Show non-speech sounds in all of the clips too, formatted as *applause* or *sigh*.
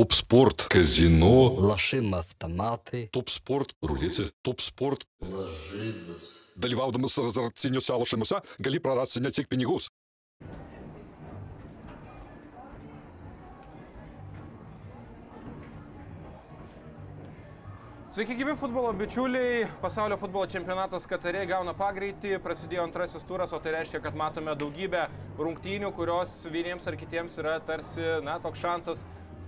Топ спорт, казино, Лошим автоматы. топ спорт, рулеці, топ спорт. Dalyvaudamas azartiniuose lošimuose gali prarasti ne tik pinigus. Sveiki gyvi futbolo bičiuliai, pasaulio futbolo čempionatas Katarė gauna pagreitį, prasidėjo antrasis turas, o tai reiškia, kad matome daugybę rungtynių, kurios vieniems ar kitiems yra tarsi, na, toks šansas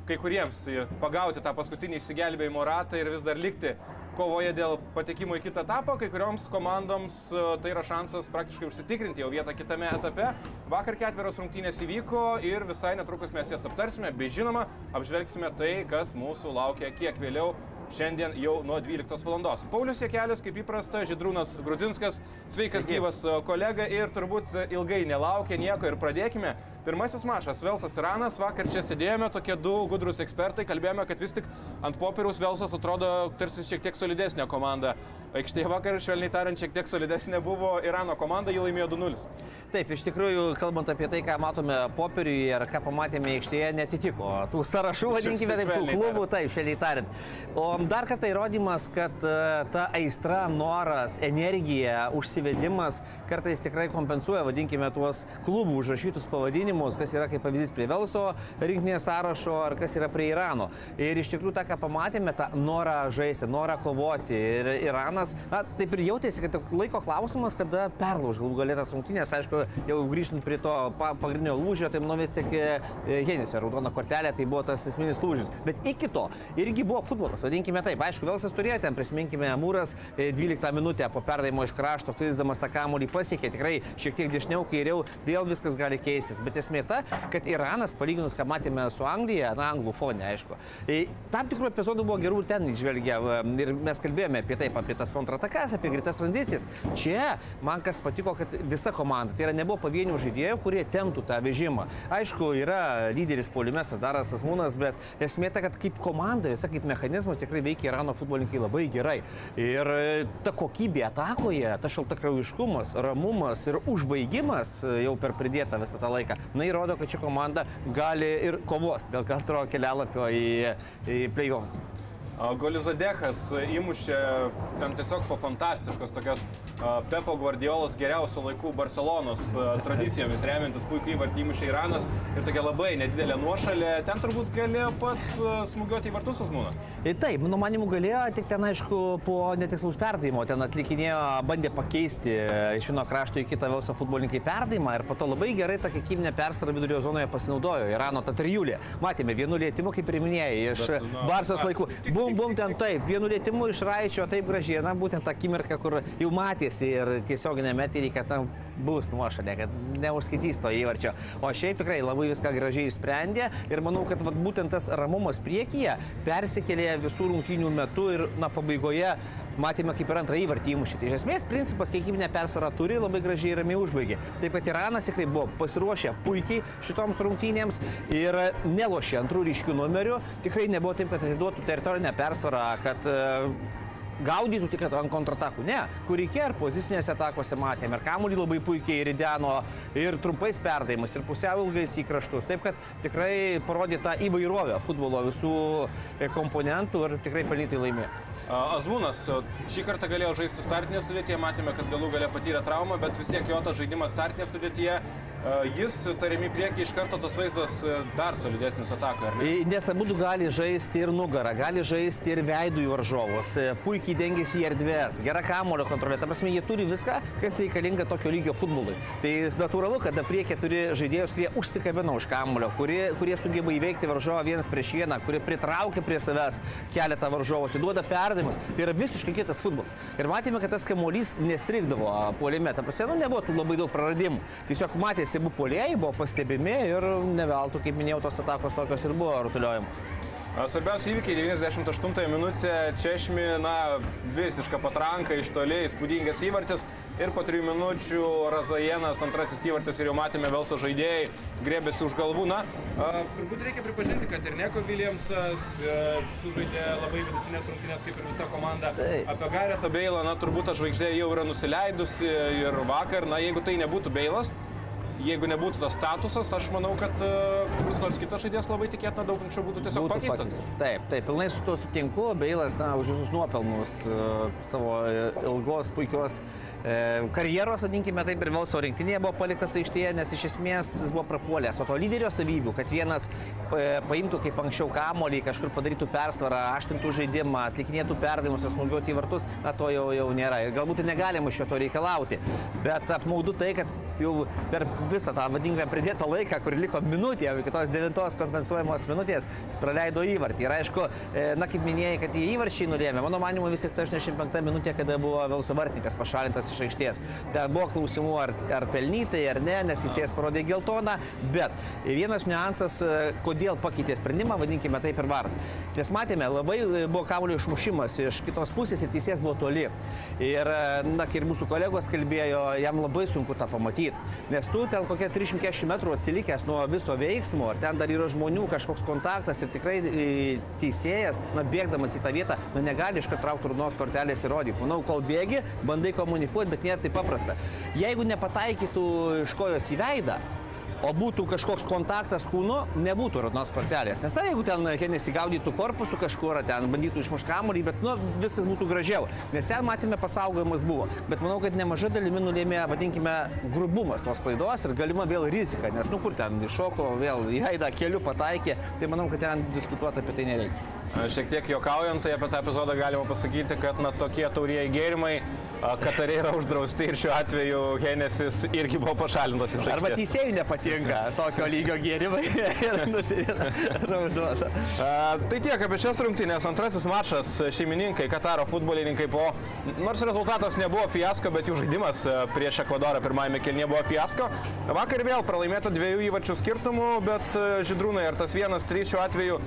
kai kuriems pagauti tą paskutinį išsigelbėjimo ratą ir vis dar likti kovoje dėl patekimo į kitą etapą, kai kurioms komandoms e, tai yra šansas praktiškai užsitikrinti jau vietą kitame etape. Vakar ketverios rungtynės įvyko ir visai netrukus mes jas aptarsime, bei žinoma, apžvelgsime tai, kas mūsų laukia kiek vėliau šiandien jau nuo 12 val. Paulius Jekelis, kaip įprasta, Židrūnas Grudzinskas, sveikas Sveiki. gyvas e, kolega ir turbūt ilgai nelaukia nieko ir pradėkime. Pirmasis mačas - Velsas Iranas, vakar čia sėdėjome, tokie du gudrus ekspertai, kalbėjome, kad vis tik ant popieriaus Velsas atrodo tarsi šiek tiek solidesnė komanda. Aikštėje vakar, švelniai tariant, šiek tiek solidesnė buvo Irano komanda, jį laimėjo 2-0. Taip, iš tikrųjų, kalbant apie tai, ką matome popieriuje ir ką pamatėme aikštėje, netitiko tų sąrašų, vadinkime taip, tų klubų, taip, švelniai tariant. O dar kartą įrodymas, kad e, ta aistra, noras, energija, užsivedimas kartais tikrai kompensuoja, vadinkime, tuos klubų užrašytus pavadinimus, kas yra kaip pavyzdys prie Velso rinkinės sąrašo ar kas yra prie Irano. Ir iš tikrųjų tą, ką pamatėme, tą norą žaisti, norą kovoti. Ir Iranas, na, taip ir jautėsi, kad laiko klausimas, kada perlauž galų galėtas rungtynės, aišku, jau grįžtant prie to pa, pagrindinio lūžio, tai manau vis tik Henisio raudona kortelė, tai buvo tas esminis lūžis. Bet iki to irgi buvo futbolas, vadinkime taip. Aišku, Velsas turėjo ten, prisiminkime, Mūras e, 12 minutę po perdavimo iš krašto, krisdamas tą kamuolį pasiekė tikrai šiek tiek dešiniau, kairiau, vėl viskas gali keistis. Bet esmė ta, kad Iranas, palyginus, ką matėme su Anglija, na, anglų fone, aišku, tam tikrų epizodų buvo gerų ten išvelgia ir mes kalbėjome apie taip, apie tas kontratakas, apie greitas tranzicijas. Čia man kas patiko, kad visa komanda, tai yra nebuvo pavienių žaidėjų, kurie temptų tą vežimą. Aišku, yra lyderis polimes, Daras Asmūnas, bet esmė ta, kad kaip komanda, visa kaip mechanizmas tikrai veikia Irano futbolininkai labai gerai. Ir e, ta kokybė atakoje, ta šaltakraujiškumas, ramumas ir užbaigimas e, jau per pridėtą visą tą laiką, na įrodo, kad ši komanda gali ir kovos dėl antro kelialapio į, į playoffs. Golizadechas įmušė ten tiesiog po fantastiškos tokios Pepo Guardiolos geriausių laikų Barcelonos tradicijomis remiantis puikiai įvartį įmušė Iranas ir tokia labai nedidelė nuošalė. Ten turbūt galėjo pats smūgiuoti į vartus Asmūnas. Ir taip, mano manimu galėjo, tik ten aišku po netikslaus perdavimo, ten atlikinėjo, bandė pakeisti iš vieno krašto į kitą Velso futbolininkai perdavimą ir po to labai gerai tą kiekybinę persvarą vidurio zonoje pasinaudojo Irano ta trijulė. Matėme vienu lėtimu, kaip ir minėjai, iš Bet, na, Barsos laikų. tik- Bum, bum, ten taip, vienu lėtimu iš Raičio taip gražiai, na būtent tą akimirką, kur jau matėsi ir tiesioginė meterį, kad ten bus nuošalė, kad neužskaitys to įvarčio. O šiaip tikrai labai viską gražiai išsprendė ir manau, kad vat, būtent tas ramumas priekyje persikėlė visų rungtynių metu ir na, pabaigoje matėme kaip ir antrą įvartį įmušį. Tai iš esmės principas kiekybinę persvarą turi, labai gražiai ir ramiai užbaigė. Taip pat Iranas tikrai buvo pasiruošę puikiai šitoms rungtynėms ir nelošė antrų ryškių numerių. Tikrai nebuvo taip, kad atiduotų teritorinę persvarą, kad e, gaudytų tik ant kontratakų. Ne, kur reikėjo ir pozicinėse atakose matėme, ir kamuolį labai puikiai rideno, ir trumpais perdavimus, ir pusiau ilgais į kraštus. Taip kad tikrai parodė tą įvairovę futbolo visų e, komponentų ir tikrai pelnytai laimėjo. Azmūnas šį kartą galėjo žaisti startinėje sudėtyje, matėme, kad galų galę patyrė traumą, bet vis tiek jo tas žaidimas startinėje sudėtyje, jis tariami prieki iš karto tas vaizdas dar solidesnis atakoje, ne? Nes abu gali žaisti ir nugarą, gali žaisti ir veidų į varžovus, e, puikiai dengiasi į erdvės, gera kamulio kontrolė. Ta prasme, jie turi viską, kas reikalinga tokio lygio futbolui. Tai natūralu, kad priekį turi žaidėjus, kurie užsikabina už kamulio, kurie, kurie sugeba įveikti varžovą vienas prieš vieną, kurie pritraukia prie savęs keletą varžovų, atiduoda perdavimus. Tai yra visiškai kitas futbolas. Ir matėme, kad tas kamuolys nestrikdavo puolime. Ta prasme, nu, nebuvo tų labai daug praradimų. Tiesiog matėsi, abu puolėjai buvo pastebimi ir neveltui, kaip minėjau, tos atakos tokios ir buvo rutuliuojamos. A, Svarbiausia įvykiai 98 minutė, Češmi, na, visiška patranka iš toli, įspūdingas įvartis ir po 3 minučių Razajenas, antrasis įvartis ir jau matėme Velso žaidėjai, grėbėsi už galvų. Na, a, turbūt reikia pripažinti, kad ir Neko Williamsas e, sužaidė labai vidutinės rungtynės kaip ir visa komanda. Taip. Apie Garetą Beilą, na, turbūt ta žvaigždė jau yra nusileidusi ir vakar, na, jeigu tai nebūtų Beilas, jeigu nebūtų tas statusas, aš manau, kad uh, kuris nors kitas žaidėjas labai tikėtina daug anksčiau būtų tiesiog Būtų pakeistas. pakeistas. Taip, taip, pilnai su tuo sutinku. Beilas, na, už visus nuopelnus e, savo e, ilgos, puikios e, karjeros, vadinkime taip, ir vėl savo rinktinėje buvo paliktas aikštėje, nes iš esmės jis buvo prapuolęs. O to lyderio savybių, kad vienas e, paimtų kaip anksčiau kamolį, kažkur padarytų persvarą, aštintų žaidimą, atlikinėtų perdavimus, smūgiuoti į vartus, na to jau, jau nėra. Ir galbūt ir negalima iš jo to reikalauti. Bet apmaudu tai, kad jau per visą tą vadinkime pridėtą laiką, kur liko minutė, jau iki tos devintos kompensuojamos minutės, praleido įvartį. Ir aišku, e, na kaip minėjai, kad tie įvarčiai nulėmė. Mano manimu, vis tik ta 85 minutė, kada buvo Velso vartininkas pašalintas iš aikštės. Ten buvo klausimų, ar, ar pelnytai, ar ne, nes jis jas parodė geltoną. Bet vienas niuansas, e, kodėl pakeitė sprendimą, vadinkime taip ir varas. Nes matėme, labai e, buvo kamulio išmušimas iš kitos pusės ir teisės buvo toli. Ir, na, kai ir mūsų kolegos kalbėjo, jam labai sunku tą pamatyti. Nes tu ten kokie 340 metrų atsilikęs nuo viso veiksmo, ar ten dar yra žmonių kažkoks kontaktas ir tikrai e, teisėjas, na, bėgdamas į tą vietą, na, negali iš karto traukti rudos kortelės įrodyti. Manau, kol bėgi, bandai komunikuoti, bet nėra taip paprasta. Jeigu nepataikytų iš kojos į veidą, o būtų kažkoks kontaktas kūnu, nebūtų raudonos kortelės. Nes tai, jeigu ten Henis įgaudytų korpusų kažkur, ten bandytų išmušti kamuolį, bet nu, viskas būtų gražiau. Nes ten matėme pasaugojimas buvo. Bet manau, kad nemaža dalimi nulėmė, vadinkime, grubumas tos klaidos ir galima vėl rizika. Nes nu kur ten iššoko, vėl į veidą keliu pataikė. Tai manau, kad ten diskutuoti apie tai nereikia. Šiek tiek juokaujant, tai apie tą epizodą galima pasakyti, kad na, tokie taurieji gėrimai Katare yra uždrausti ir šiuo atveju Henesis irgi buvo pašalintas iš Arba teisėjai nepatinka tokio lygio gėrimai *laughs* ir nutrina raudoną. A, Tai tiek apie šias rungtynės. Antrasis mačas šeimininkai, Kataro futbolininkai po, nors rezultatas nebuvo fiasko, bet jų žaidimas prieš Ekvadorą pirmajame kelnie buvo fiasko. Vakar vėl pralaimėta dviejų įvarčių skirtumų, bet Židrūnai, ar tas vienas, trys šiuo atveju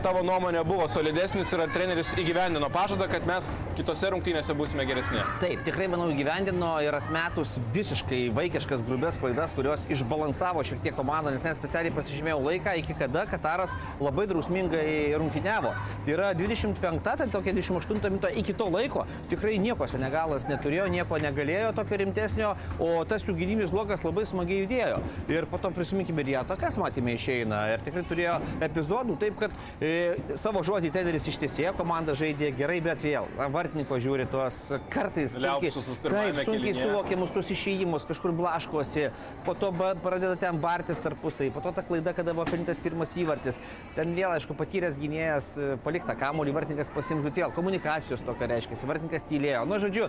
tavo nuomonė buvo solidesnis ir ar treneris įgyvendino pažadą, kad mes kitose rungtynėse būsime geresni? Taip, tikrai manau įgyvendino ir atmetus visiškai vaikiškas grubės klaidas, kurios išbalansavo šiek tiek komandą, nes net specialiai pasižymėjau laiką, iki kada Kataras labai drausmingai rungtyniavo. Tai yra 25, tai tokia 28 minuto iki to laiko tikrai nieko Senegalas neturėjo, nieko negalėjo tokio rimtesnio, o tas jų gynybinis blokas labai smagiai judėjo. Ir po to prisiminkime ir ją, tokias matėme išeina. Ir tikrai turėjo epizodų, taip kad e, savo žodį treneris ištiesėjo, komanda žaidė gerai, bet vėl, vartininko žiūri tuos kartais sunkiai, taip, sunkiai suvokiamus tuos išėjimus, kažkur blaškosi, po to pradeda ten bartis tarpusai, po to ta klaida, kada buvo pelnytas pirmas įvartis. Ten vėl, aišku, patyręs gynėjas e, palikta kamuolį, vartininkas pasimtų vėl, komunikacijos to, ką reiškia, vartininkas tylėjo. Nu, žodžiu,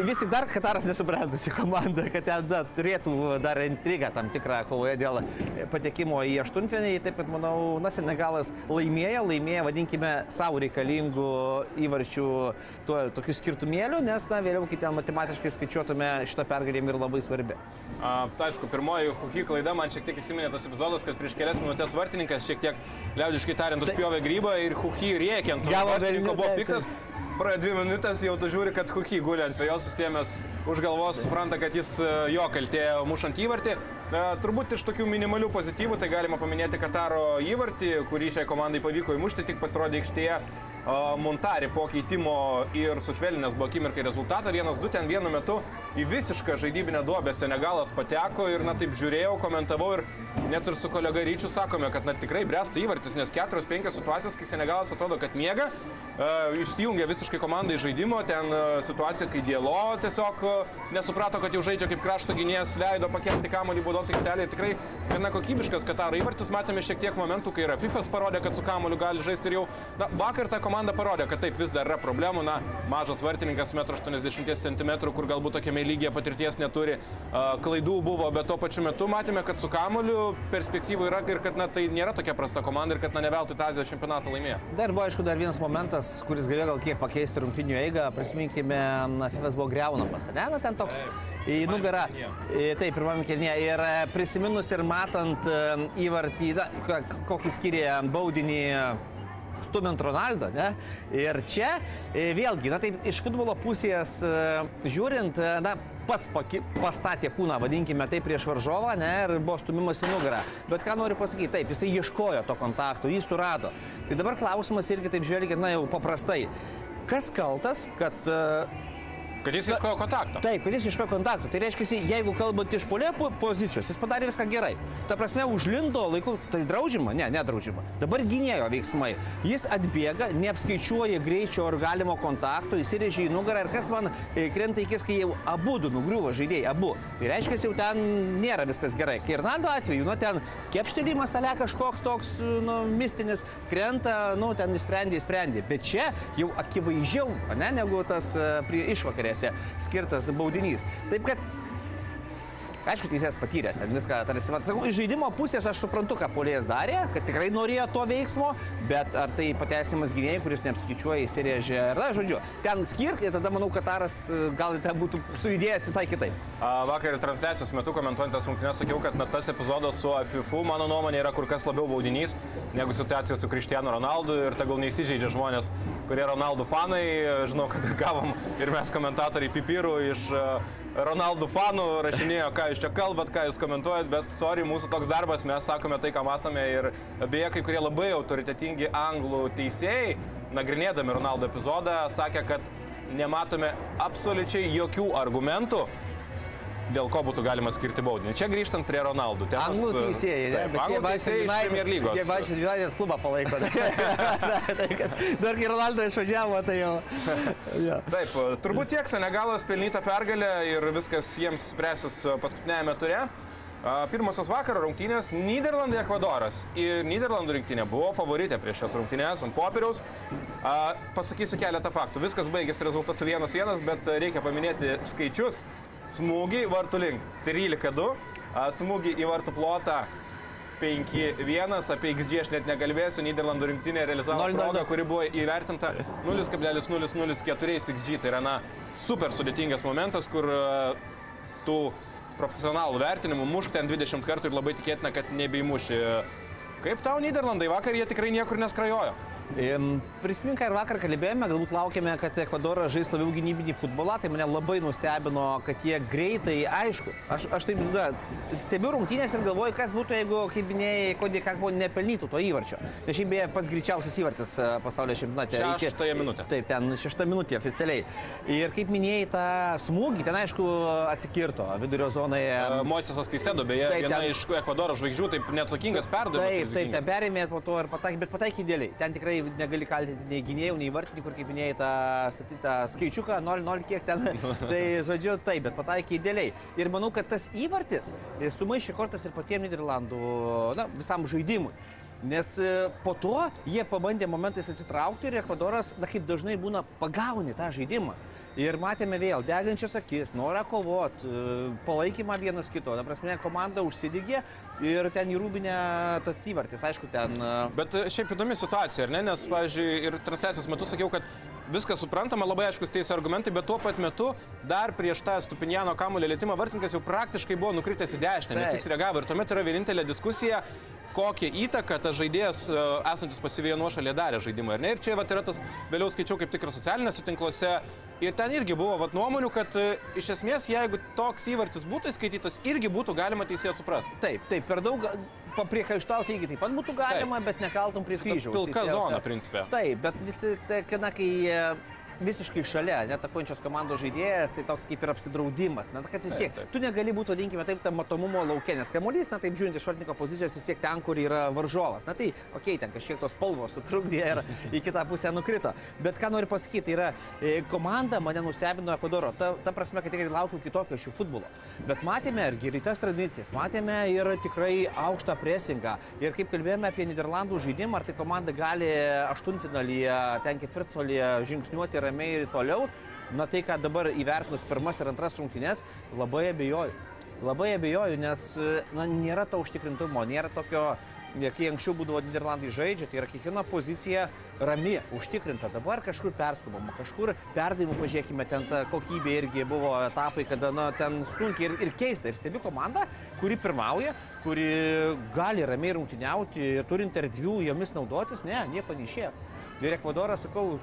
vis tik dar Kataras nesubrendusi komanda, kad ten da, turėtų dar intrigą tam tikrą kovoje dėl patekimo į aštuntfinį, taip kad manau, na, Senegalas laimėjo, laimėjo, vadinkime, savo reikalingų įvarčių tuo, tokiu skirtumėliu, nes, na, vėliau, kai ten matematiškai skaičiuotume, šitą pergalę yra labai svarbi. A, tai aišku, pirmoji Huhi klaida man šiek tiek įsiminė tas epizodas, kad prieš kelias minutės vartininkas šiek tiek liaudiškai tariant užpjovė grybą ir Huhi rėkiant. Gavo velnių, buvo piktas. Praėjo dvi minutės, jau tu žiūri, kad Huhi guli ant vėjos susėmęs už galvos, supranta, kad jis e, jo kaltė mušant įvartį. E, Turbūt iš tokių minimalių pozityvų tai galima paminėti Kataro įvartį, kurį šiai komandai pavyko įmušti, tik pasirodė aikštėje. e, Montari po keitimo ir sušvelninęs buvo akimirkai rezultatą. Vienas, du ten vienu metu į visišką žaidybinę duobę Senegalas pateko ir, na taip žiūrėjau, komentavau ir net ir su kolega Ryčiu sakome, kad na tikrai bręsta įvartis, nes keturios, penkios situacijos, kai Senegalas atrodo, kad miega, e, išsijungia visiškai komandai žaidimo, ten situacija, kai Dielo tiesiog nesuprato, kad jau žaidžia kaip krašto gynėjas, leido pakelti kamuolį baudos aikštelį ir tikrai gana kokybiškas Kataro įvartis, matėme šiek tiek momentų, kai Rafifas parodė, kad su kamuoliu gali žaisti ir jau, na, vakar ta komanda parodė, kad taip vis dar yra problemų, na, mažas vartininkas 1,80 cm, kur galbūt tokiame lygyje patirties neturi, klaidų buvo, bet tuo pačiu metu matėme, kad su kamuoliu perspektyvų yra ir kad, na, tai nėra tokia prasta komanda ir kad, na, ne veltui tą Azijos čempionatą laimėjo. Dar buvo, aišku, dar vienas momentas, kuris galėjo gal kiek pakeisti rungtinių eigą. Prisiminkime, na, Fifas buvo greunamas, ne? Na, ten toks į nugarą. Taip, pirmame kelnyje. Ir e, prisiminus ir matant e, įvartį, na, kokį skiria baudinį stumint Ronaldo, ne? Ir čia e, vėlgi, na taip, iš futbolo pusės žiūrint, na, pats paki, pastatė kūną, vadinkime tai prieš varžovą, ne, ir buvo stumimas į nugarą. Bet ką noriu pasakyti, taip, jisai ieškojo to kontakto, jį surado. Tai dabar klausimas irgi taip žiūrėkit, na jau paprastai. Kas kaltas, kad e, Kad jis ieškojo kontakto. Taip, kad jis iško kontaktų. Tai reiškia, jeigu kalbant iš polė po- pozicijos, jis padarė viską gerai. Ta prasme, užlindo laiku, tai draudžiama? Ne, nedraudžiama. Dabar gynėjo veiksmai. Jis atbėga, neapskaičiuoja greičio ar galimo kontakto, įsirėžė į nugarą ir kas man e, krenta į akis, kai jau abu du nugriuvo žaidėjai, abu. Tai reiškia, jau ten nėra viskas gerai. Kai Irnaldo atveju, nu ten kepštelimas ale kažkoks toks, nu, mistinis, krenta, nu, ten įsprendė, įsprendė. Bet čia jau akivaizdžiau, ne, negu tas e, prie išvakarėse skirtas baudinys. Taip kad Aišku, teisėjas patyręs, ten viską tarsi, mat, sakau, iš žaidimo pusės aš suprantu, ką polėjas darė, kad tikrai norėjo to veiksmo, bet ar tai pateisinimas gynėjai, kuris neapskaičiuoja, įsirėžė, ar, na, žodžiu, ten skirk ir tada manau, kad Taras e, gal ten būtų sujudėjęs visai kitaip. A, Vakar transliacijos metu komentuojant tas rungtynes sakiau, kad na, tas epizodas su AFIFU, mano nuomonė, yra kur kas labiau baudinys negu situacija su Kristianu Ronaldu ir tegul neįsižeidžia žmonės, kurie Ronaldų fanai. Žinau, kad gavom ir mes komentatoriai pipirų iš e, Ronaldų fanų rašinėjo, ką jūs čia kalbat, ką jūs komentuojat, bet sorry, mūsų toks darbas, mes sakome tai, ką matome ir beje, kai kurie labai autoritetingi anglų teisėjai, nagrinėdami Ronaldo epizodą, sakė, kad nematome absoliučiai jokių argumentų, dėl ko būtų galima skirti baudinį. Čia grįžtant prie Ronaldų. temos, Anglų e, teisėjai, ne? Taip, anglų teisėjai iš Premier lygos. Jie Manchester United klubą palaiko. *laughs* *laughs* dar kai Ronaldo išvažiavo, tai jau. *laughs* jo. Taip, turbūt tiek Senegalas pelnyta pergalė ir viskas jiems spręsis paskutinėjame ture. Pirmosios vakaro rungtynės - Niderlandai Ekvadoras. Ir Niderlandų rinktinė buvo favoritė prieš šias rungtynės ant popieriaus. Pasakysiu keletą faktų. Viskas baigėsi rezultatu 1-1, bet reikia paminėti skaičius. Smūgiai vartų link 13-2, a, smūgiai į vartų plotą 5-1, apie XG aš net nekalbėsiu, Niderlandų rinktinė realizavo 0-0. progą, kuri buvo įvertinta 0,004 XG. Tai yra, na, super sudėtingas momentas, kur e, tų profesionalų vertinimų mušk ten 20 kartų ir labai tikėtina, kad nebeimuši. Kaip tau Niderlandai vakar, jie tikrai niekur neskrajojo. Prisimink, ir vakar kalbėjome, galbūt laukėme, kad Ekvadoras žais labiau gynybinį futbolą, tai mane labai nustebino, kad jie greitai, aišku, aš, aš taip da, stebiu rungtynės ir galvoju, kas būtų, jeigu, kaip minėjai, kodė Kakbo nepelnytų to įvarčio. Nes šiaip beje pats greičiausias įvartis e, pasaulio iki- Šeštąją minutę. Taip, ten šešta minutė oficialiai. Ir kaip minėjai tą smūgį, ten aišku atsikirto vidurio zonoje. Moisesas Kaisėdo, beje, Taip, viena ten- iš Ekvadoro žvaigždžių, taip neatsakingas perdavimas. Taip, taip, perėmė po to ir pataikė, bet pataikė idealiai. Ten tikrai negali kaltinti nei gynėjų, nei vartininkų, ir kaip minėjai tą statytą skaičiuką, 0-0 kiek ten. *laughs* tai, žodžiu, taip, bet pataikė idealiai. Ir manau, kad tas įvartis e, sumaišė kortas ir patiems Niderlandų, na, visam žaidimui. Nes e, po to jie pabandė momentais atsitraukti ir Ekvadoras, na kaip dažnai būna, pagauni tą žaidimą. Ir matėme vėl degančias akis, norą kovoti, palaikymą vienas kito. Ta prasme, komanda užsidegė ir ten įrūbinė tas įvartis. Aišku, ten... e, Bet e, šiaip įdomi situacija, ar ne? Nes, pavyzdžiui, ir transliacijos metu sakiau, kad viskas suprantama, labai aiškus teisės argumentai, bet tuo pat metu dar prieš tą Stupinjano kamulio lėtimą vartininkas jau praktiškai buvo nukritęs į dešinę, nes jis reagavo. Ir tuomet yra vienintelė diskusija, kokią įtaką tas žaidėjas e, esantis pasyvėje nuošalėje darė žaidimą. Ir čia vat, yra tas, vėliau skaičiau kaip tik ir socialiniuose tinkluose. Ir ten irgi buvo vat, nuomonių, kad e, iš esmės, jeigu toks įvartis būtų įskaitytas, irgi būtų galima teisėją suprasti. Taip, taip, per daug papriekaištauti irgi taip pat būtų galima, taip. bet nekaltum prie kryžiaus. pilka teisėjas, zona, taip. principe. Taip, bet visi, tai, kada kai e, visiškai šalia, netakojančios komandos žaidėjas, tai toks kaip ir apsidraudimas. Na, kad vis tiek, Taip, taip. tu negali būti, vadinkime taip, tam matomumo laukia, nes kamuolys, na taip žiūrint iš vartininko pozicijos, vis tiek ten, kur yra varžovas. Na tai, okei, okay, ten kažkiek tos spalvos sutrukdė ir į kitą pusę nukrito. Bet ką noriu pasakyti, tai yra e, komanda mane nustebino Ekvadoro. Ta, ta prasme, kad tikrai laukiu kitokio šių futbolo. Bet matėme ir greitas tradicijas, matėme ir tikrai aukštą presingą. Ir kaip kalbėjome apie Niderlandų žaidimą, ar tai komanda gali aštuntfinalyje, ten ketvirtfinalyje žingsniuoti ramiai ir toliau. Na tai, ką dabar įvertinus pirmas ir antras rungtynės, labai abejoju. Labai abejoju, nes na, nėra to užtikrintumo, nėra tokio, kai anksčiau būdavo Niderlandai žaidžia, tai yra kiekviena pozicija rami, užtikrinta. Dabar kažkur perskubama, kažkur perdavimų, pažiūrėkime, ten ta kokybė irgi buvo etapai, kada na, ten sunkiai ir, ir keista. Ir stebi komandą, kuri pirmauja, kuri gali ramiai rungtyniauti, turint erdvių jomis naudotis, ne, nieko neišėjo. Ir Ekvadoras, sakau,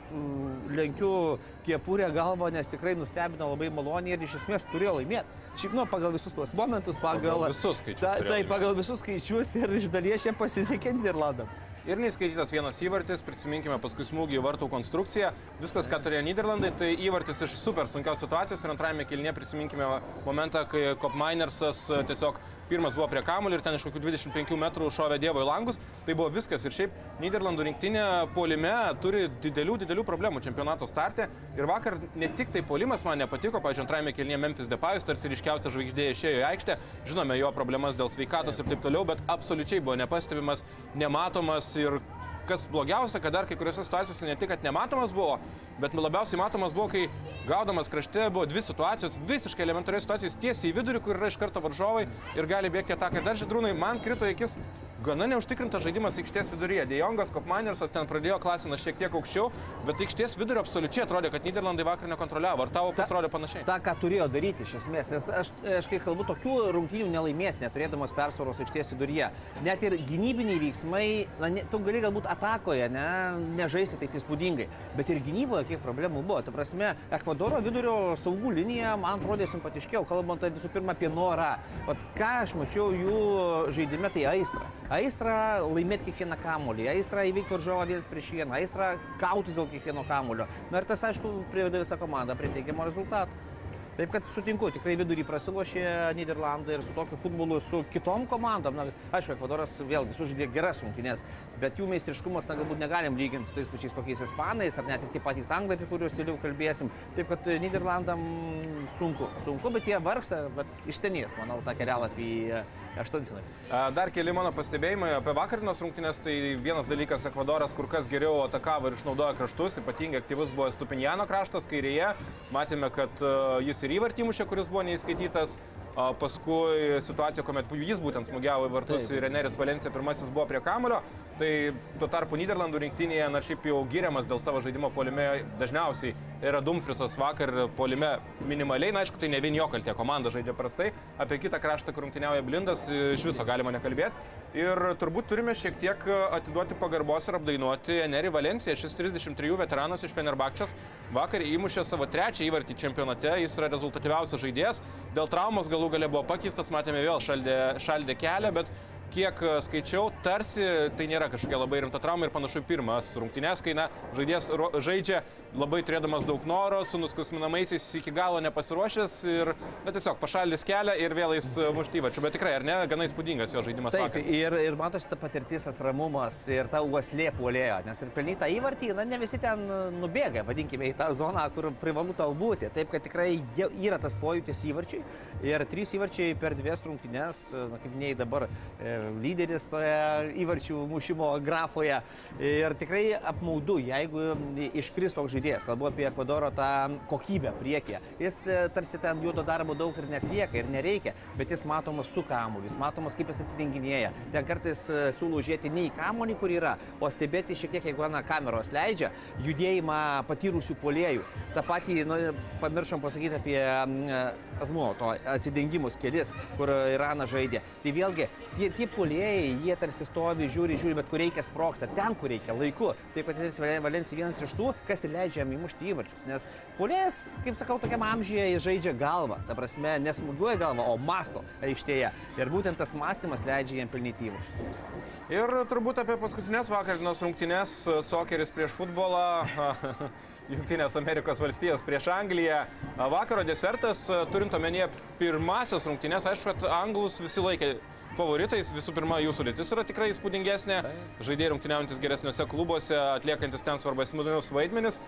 lenkiu kepurę galvą, nes tikrai nustebino labai maloniai ir iš esmės turėjo laimėti. Šiaip, nu, pagal visus tuos momentus, pagal... Pagal visus skaičius Ta, tai, laimėt. pagal visus skaičius ir iš dalies jie pasisekė Niderlandam. ir neįskaitytas vienas įvartis, prisiminkime paskui smūgį į vartų konstrukciją, viskas, ką turėjo Niderlandai, tai įvartis iš super sunkios situacijos ir antrajame kilnie prisiminkime momentą, kai Kopminersas tiesiog pirmas buvo prie kamulio ir ten iš kokių 25 metrų šovė Dievo į langus, tai buvo viskas ir šiaip Niderlandų rinktinė polime turi didelių, didelių problemų čempionato starte. Ir vakar ne tik tai polimas man nepatiko, pažiūrėjau, antrajame kelnie Memphis Depayus tarsi ryškiausia žvaigždė išėjo į aikštę, žinome jo problemas dėl sveikatos ir taip toliau, bet absoliučiai buvo nepastebimas, nematomas ir kas blogiausia, kad dar kai kuriuose situacijose ne tik, kad nematomas buvo, bet labiausiai matomas buvo, kai gaudamas krašte buvo dvi situacijos, visiškai elementariai situacijos tiesiai į vidurį, kur yra iš karto varžovai ir gali bėgti ataką. Ir dar žydrūnai, man krito akis gana neužtikrintas žaidimas aikštės viduryje. Dejongas, Kopmanersas ten pradėjo klasinas šiek tiek aukščiau, bet aikštės vidurio absoliučiai atrodė, kad Niderlandai vakar nekontroliavo. Ar tavo pasirodė panašiai? Ta, ką turėjo daryti iš esmės, nes aš, aš kai kalbu, tokių rungtynių nelaimės, neturėdamas persvaros aikštės viduryje. Net ir gynybiniai veiksmai, na, ne, tu gali galbūt atakoje, ne, nežaisti taip įspūdingai, bet ir gynyboje kiek problemų buvo. Ta prasme, Ekvadoro vidurio saugų linija man atrodė simpatiškiau, kalbant visų pirma apie norą. Vat ką aš mačiau jų žaidime, tai aistra aistrą laimėti kiekvieną kamolį, aistrą įveikti varžovą vienas prieš vieną, aistrą kautis dėl kiekvieno kamulio. Na ir tas, aišku, priveda visą komandą prie teigiamo rezultato. Taip kad sutinku, tikrai vidurį prasilošė Niderlandai ir su tokiu futbolu, su kitom komandom. Na, aišku, Ekvadoras vėlgi sužaidė geras rungtynės, bet jų meistriškumas na, galbūt negalim lyginti su tais pačiais kokiais ispanais ar net ir tie patys anglai, apie kuriuos vėliau kalbėsim. Taip kad Niderlandam sunku, sunku, bet jie vargsta, bet ištenės, manau, tą kelialapį į aštuntinį. Dar keli mano pastebėjimai apie vakarinos rungtynės. Tai vienas dalykas, Ekvadoras kur kas geriau atakavo ir išnaudojo kraštus, ypatingai aktyvus buvo Stupinjano kraštas kairėje. Matėme, kad jis ir įvartį mušė, kuris buvo neįskaitytas. Paskui situacija, kuomet jis būtent smūgiavo į vartus Taip. ir Eneris Valencija pirmasis buvo prie kamulio. Tai tuo tarpu Niderlandų rinktinėje, na šiaip jau giriamas dėl savo žaidimo polime, dažniausiai yra Dumfrisas vakar polime minimaliai, na aišku, tai ne vien jo kaltė, komanda žaidžia prastai. Apie kitą kraštą, kur rungtyniauja Blindas, iš viso galima nekalbėti. Ir turbūt turime šiek tiek atiduoti pagarbos ir apdainuoti Enerį Valenciją. Šis 33 veteranas iš Fenerbakčias vakar įmušė savo trečią įvartį čempionate. Jis yra rezultatyviausias žaidėjas. Dėl traumos galų gale buvo pakeistas, matėme vėl šaldė, šaldė kelią, bet kiek e, skaičiau, tarsi tai nėra kažkokia labai rimta trauma ir panašu pirmas rungtynės, kai na, žaidėjas žaidžia labai turėdamas daug noro, su nuskausminamaisiais iki galo nepasiruošęs ir na, tiesiog pašaldys kelią ir vėl jis e, muštyvačiu. Bet tikrai, ar ne, gana įspūdingas jo žaidimas. Taip, vakar. ir, ir matosi ta patirtis, tas ramumas ir ta uoslė puolėjo, nes ir pelnytą įvartį, na, ne visi ten nubėga, vadinkime, į tą zoną, kur privalu tau būti. Taip, kad tikrai yra tas pojūtis įvarčiai ir trys įvarčiai per dvies rungtynės, na, kaip nei dabar e, lyderis toje įvarčių mušimo grafoje. Ir tikrai apmaudu, jeigu iškris toks žaidėjas. Kalbu apie Ekvadoro tą kokybę priekyje. Jis e, tarsi ten juodo darbo daug ir netlieka ir nereikia, bet jis matomas su kamuoliu, jis matomas kaip jis atsidenginėja. Ten kartais e, siūlau žiūrėti ne į kamuolį, kur yra, o stebėti šiek tiek, jeigu na, kameros leidžia, judėjimą patyrusių polėjų. Ta patį, nu, pamiršom pasakyti apie Azmo, to atsidengimus kelis, kur Iranas žaidė. Tai vėlgi, tie, tie polėjai, jie tarsi stovi, žiūri, žiūri, bet kur reikia sproksta, ten, kur reikia, laiku. Taip pat ir Valencija vienas iš tų, kas leidžia jam įmušti įvarčius. Nes polėjas, kaip sakau, tokiam amžiuje jis žaidžia galvą. Ta prasme, nesmugiuoja galvą, o masto aikštėje. Ir būtent tas mąstymas leidžia jam pelnyti įvarčius. Ir turbūt apie paskutinės vakarinos rungtynės, sokeris prieš futbolą. *laughs* Junktinės Amerikos valstijos prieš Angliją. Vakaro desertas, turint omenyje pirmasias rungtynės, aišku, kad anglus visi laikė favoritais. Visų pirma, jų sudėtis yra tikrai įspūdingesnė. Žaidėjai rungtyniaujantis geresniuose klubuose, atliekantis ten svarbesnius vaidmenis.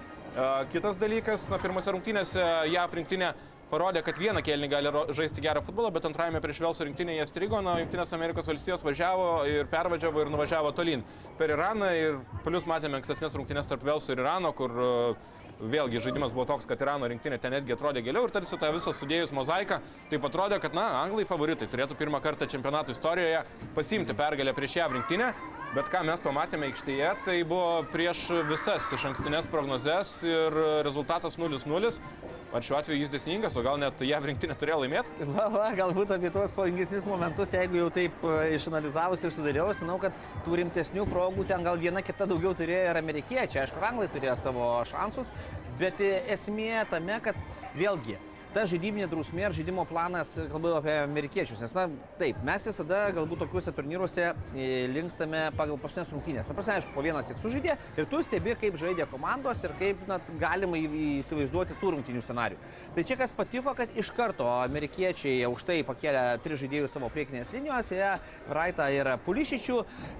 Kitas dalykas, na, pirmose rungtynėse JAF rinktinė parodė, kad vieną kelnį gali žaisti gerą futbolą, bet antrajame prieš Velso rinktinę jie strigo, na, Junktinės Amerikos valstijos važiavo ir pervažiavo ir nuvažiavo tolyn per Iraną ir plus matėme ankstesnės rungtynės tarp Velso ir Irano, kur uh, vėlgi žaidimas buvo toks, kad Irano rinktinė ten netgi atrodė geriau ir tarsi tą visą sudėjus mozaiką, tai atrodė, kad, na, anglai favoritai turėtų pirmą kartą čempionato istorijoje pasimti pergalę prieš ją rinktinę, bet ką mes pamatėme aikštėje, tai buvo prieš visas iš ankstinės prognozes ir rezultatas 0-0. Ar šiuo atveju jis desningas, o gal net JAV rinktinė turėjo laimėti? Va, va, galbūt apie tuos pavojingesnius momentus, jeigu jau taip e, išanalizavus ir sudėliojus, manau, kad tų rimtesnių progų ten gal viena kita daugiau turėjo ir amerikiečiai. Aišku, anglai turėjo savo šansus, bet e, esmė tame, kad vėlgi ta žaidybinė drausmė ir žaidimo planas, kalbu apie amerikiečius, nes, na, taip, mes visada galbūt tokiuose turnyruose e, linkstame pagal paskutinės rungtynės. Na, prasme, aišku, po vienas tik sužaidė ir tu stebi, kaip žaidė komandos ir kaip na, galima įsivaizduoti tų rungtynių scenarių. Tai čia kas patiko, kad iš karto amerikiečiai aukštai pakėlė tris žaidėjus savo priekinės linijos, jie Raitą ir Pulišičių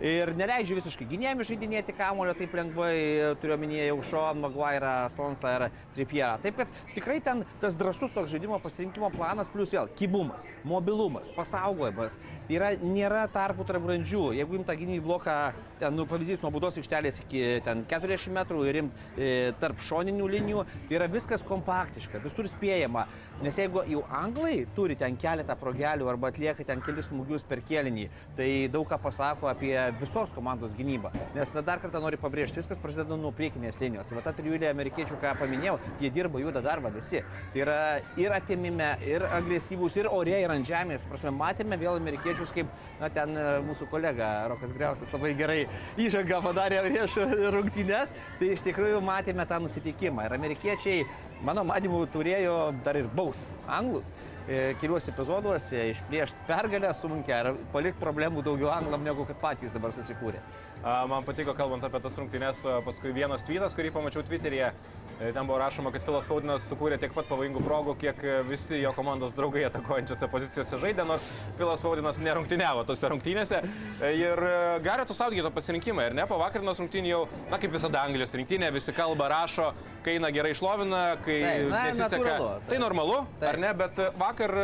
ir neleidžia visiškai gynėjami žaidinėti kamulio taip lengvai, turiu omenyje jau Šon, Maguire, Stonsą ir Tripierą. Taip kad tikrai ten tas drasus toks žaidimo pasirinkimo planas, plus vėl kibumas, mobilumas, pasaugojimas. Tai yra, nėra tarpų tarp brandžių. Jeigu imta gynybų bloką, ten, nu, pavyzdys nuo būdos aikštelės iki ten 40 metrų ir imt e, tarp šoninių linijų, tai yra viskas kompaktiška, visur spėjama. Nes jeigu jau anglai turi ten keletą progelių arba atlieka ten kelis smūgius per kėlinį, tai daug ką pasako apie visos komandos gynybą. Nes na, dar kartą noriu pabrėžti, viskas prasideda nuo priekinės linijos. Tai va ta trijulė amerikiečių, ką paminėjau, jie dirba juodą darbą visi. Tai yra ir atimime, ir agresyvūs, ir ore, ir ant žemės. Prasme, matėme vėl amerikiečius, kaip na, ten e, mūsų kolega Rokas Griausas labai gerai įžangą padarė prieš rungtynes. Tai iš tikrųjų matėme tą nusiteikimą. Ir amerikiečiai, mano manimu, turėjo dar ir bausti anglus e, keliuose epizoduose išplėšti pergalę sunkia ir palikti problemų daugiau anglam, negu kad patys dabar susikūrė. Man patiko, kalbant apie tas rungtynes, paskui vienas tweetas, kurį pamačiau Twitter'yje. E, Ten buvo rašoma, kad Filas Faudinas sukūrė tiek pat pavojingų progų, kiek e, visi jo komandos draugai atakuojančiose pozicijose žaidė, nors Filas Faudinas nerungtyniavo tose rungtynėse. E, Ir gario tu saugyti to pasirinkimą, ir ne, po vakarinos rungtynių jau, na kaip visada Anglijos rinktinė, visi kalba, rašo, kai eina gerai išlovina, kai Taip, na, nesiseka. natūralu, taip. Tai normalu, Taip. ar ne, bet vakar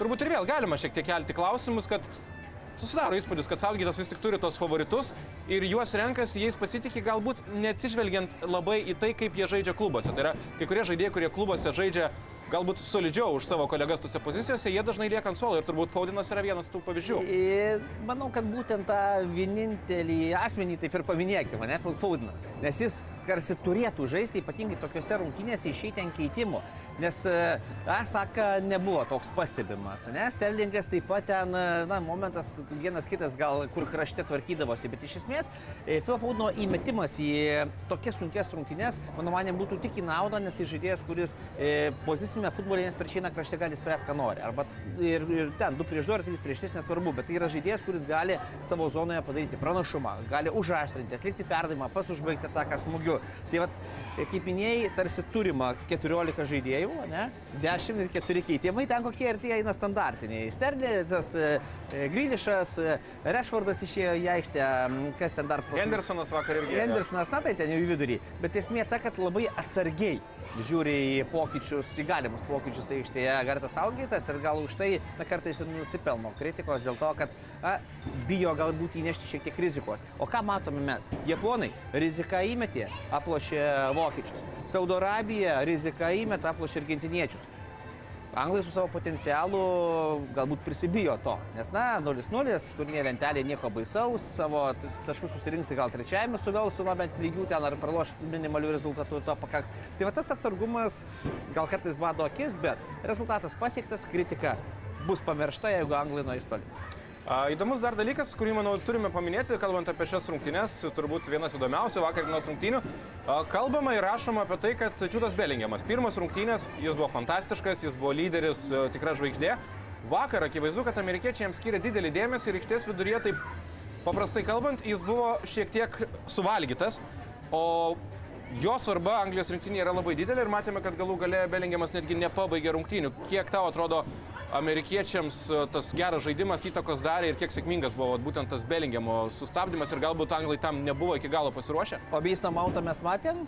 turbūt ir vėl galima šiek tiek kelti klausimus, kad Susidaro įspūdis, kad Salgytas vis tik turi tos favoritus ir juos renkasi, jais pasitikė galbūt neatsižvelgiant labai į tai, kaip jie žaidžia klubuose. Tai yra, kai kurie žaidėjai, kurie klubuose žaidžia galbūt solidžiau už savo kolegas tose pozicijose, jie dažnai lieka ant suolo ir turbūt Faudinas yra vienas tų pavyzdžių. Ir manau, kad būtent tą vienintelį asmenį taip ir paminėkime, ne Faudinas. Nes jis tarsi turėtų žaisti ypatingai tokiuose rungtynėse išeiti ant keitimo. Nes Asaka nebuvo toks pastebimas. Ne? Sterlingas taip pat ten, e, na, momentas vienas kitas gal kur krašte tvarkydavosi, bet iš esmės Filo Faudino įmetimas į tokias sunkes rungtynės, mano manė, būtų tik į naudą, nes tai žaidėjas, kuris e, pozicinėme futbolinės prieš šią krašte gali spręsti, ką nori. Arba ir, ir ten 2 prieš 2 ar 3 prieš 3 nesvarbu, bet tai yra žaidėjas, kuris gali savo zonoje padaryti pranašumą, gali užaštrinti, atlikti perdavimą, pas užbaigti ataką smūgiu. Tai vat, kaip minėjai, tarsi turima 14 žaidėjų, ne? 10 ir 4 keitimai, ten kokie ir tie eina standartiniai. Sterlis, Grilišas, Rešfordas išėjo į aikštę, kas ten dar pas mus? Hendersonas vakar irgi. Hendersonas, na tai ten jau į vidurį. Bet esmė ta, kad labai atsargiai žiūri į pokyčius, į galimus pokyčius aikštėje Gartas Augytas ir gal už tai na, kartais ir nusipelno kritikos dėl to, kad a, bijo galbūt įnešti šiek tiek rizikos. O ką matome mes? Japonai riziką įmetė, aplošė vokiečius. Saudo Arabija riziką įmetė, aplošė argentiniečius. Anglai su savo potencialu galbūt prisibijo to, nes, na, 0-0, turnyje lentelė nieko baisaus, savo taškus susirinksi gal trečiajame su Velsu, na, bent lygių ten ar praloš minimalių rezultatų, to pakaks. Tai va tas atsargumas gal kartais bado akis, bet rezultatas pasiektas, kritika bus pamiršta, jeigu Anglai nuo įstoli. Įdomus dar dalykas, kurį, manau, turime paminėti, kalbant apie šias rungtynes, turbūt vienas įdomiausių vakar dienos rungtynių. Kalbama ir rašoma apie tai, kad Čiūdas Belingiamas. Pirmas rungtynės, jis buvo fantastiškas, jis buvo lyderis, tikra žvaigždė. Vakar akivaizdu, kad amerikiečiai jam skiria didelį dėmesį ir aikštės viduryje, taip paprastai kalbant, jis buvo šiek tiek suvalgytas. O jo svarba Anglijos rinktinėje yra labai didelė ir matėme, kad galų gale Belingiamas netgi nepabaigė rungtynių. Kiek tau atrodo amerikiečiams e, tas geras žaidimas įtakos darė ir kiek sėkmingas buvo būtent tas Belingiamo sustabdymas ir galbūt anglai tam nebuvo iki galo pasiruošę? O Beistą Mauntą mes matėm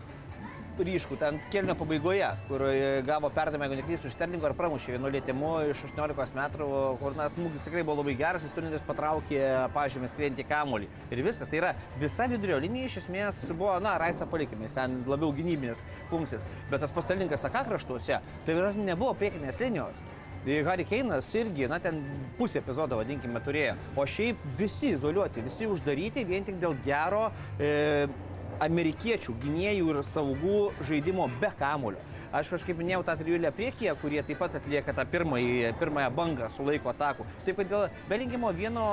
ryškų, ten kelnio pabaigoje, kur e, gavo perdavimą, jeigu neklysiu, iš Sterlingo ir pramušė vienu lėtimu iš 18 metrų, kur na, smūgis tikrai buvo labai geras, ir turneris patraukė pažymį skriejantį kamolį. Ir viskas, tai yra visa vidurio linija iš esmės buvo, na, Raisa palikime, ten labiau gynybinės funkcijas. Bet tas pastalinkas akakraštuose, tai yra nebuvo priekinės linijos. Tai Harry Keinas irgi, na, ten pusę epizodo, vadinkime, turėjo. O šiaip visi izoliuoti, visi uždaryti vien tik dėl gero e, amerikiečių gynėjų ir saugų žaidimo be kamulio. Aš kažkaip minėjau tą trijulę priekyje, kurie taip pat atlieka tą pirmąjį, pirmąją bangą sulaiko atakų. Taip pat dėl Belingimo vieno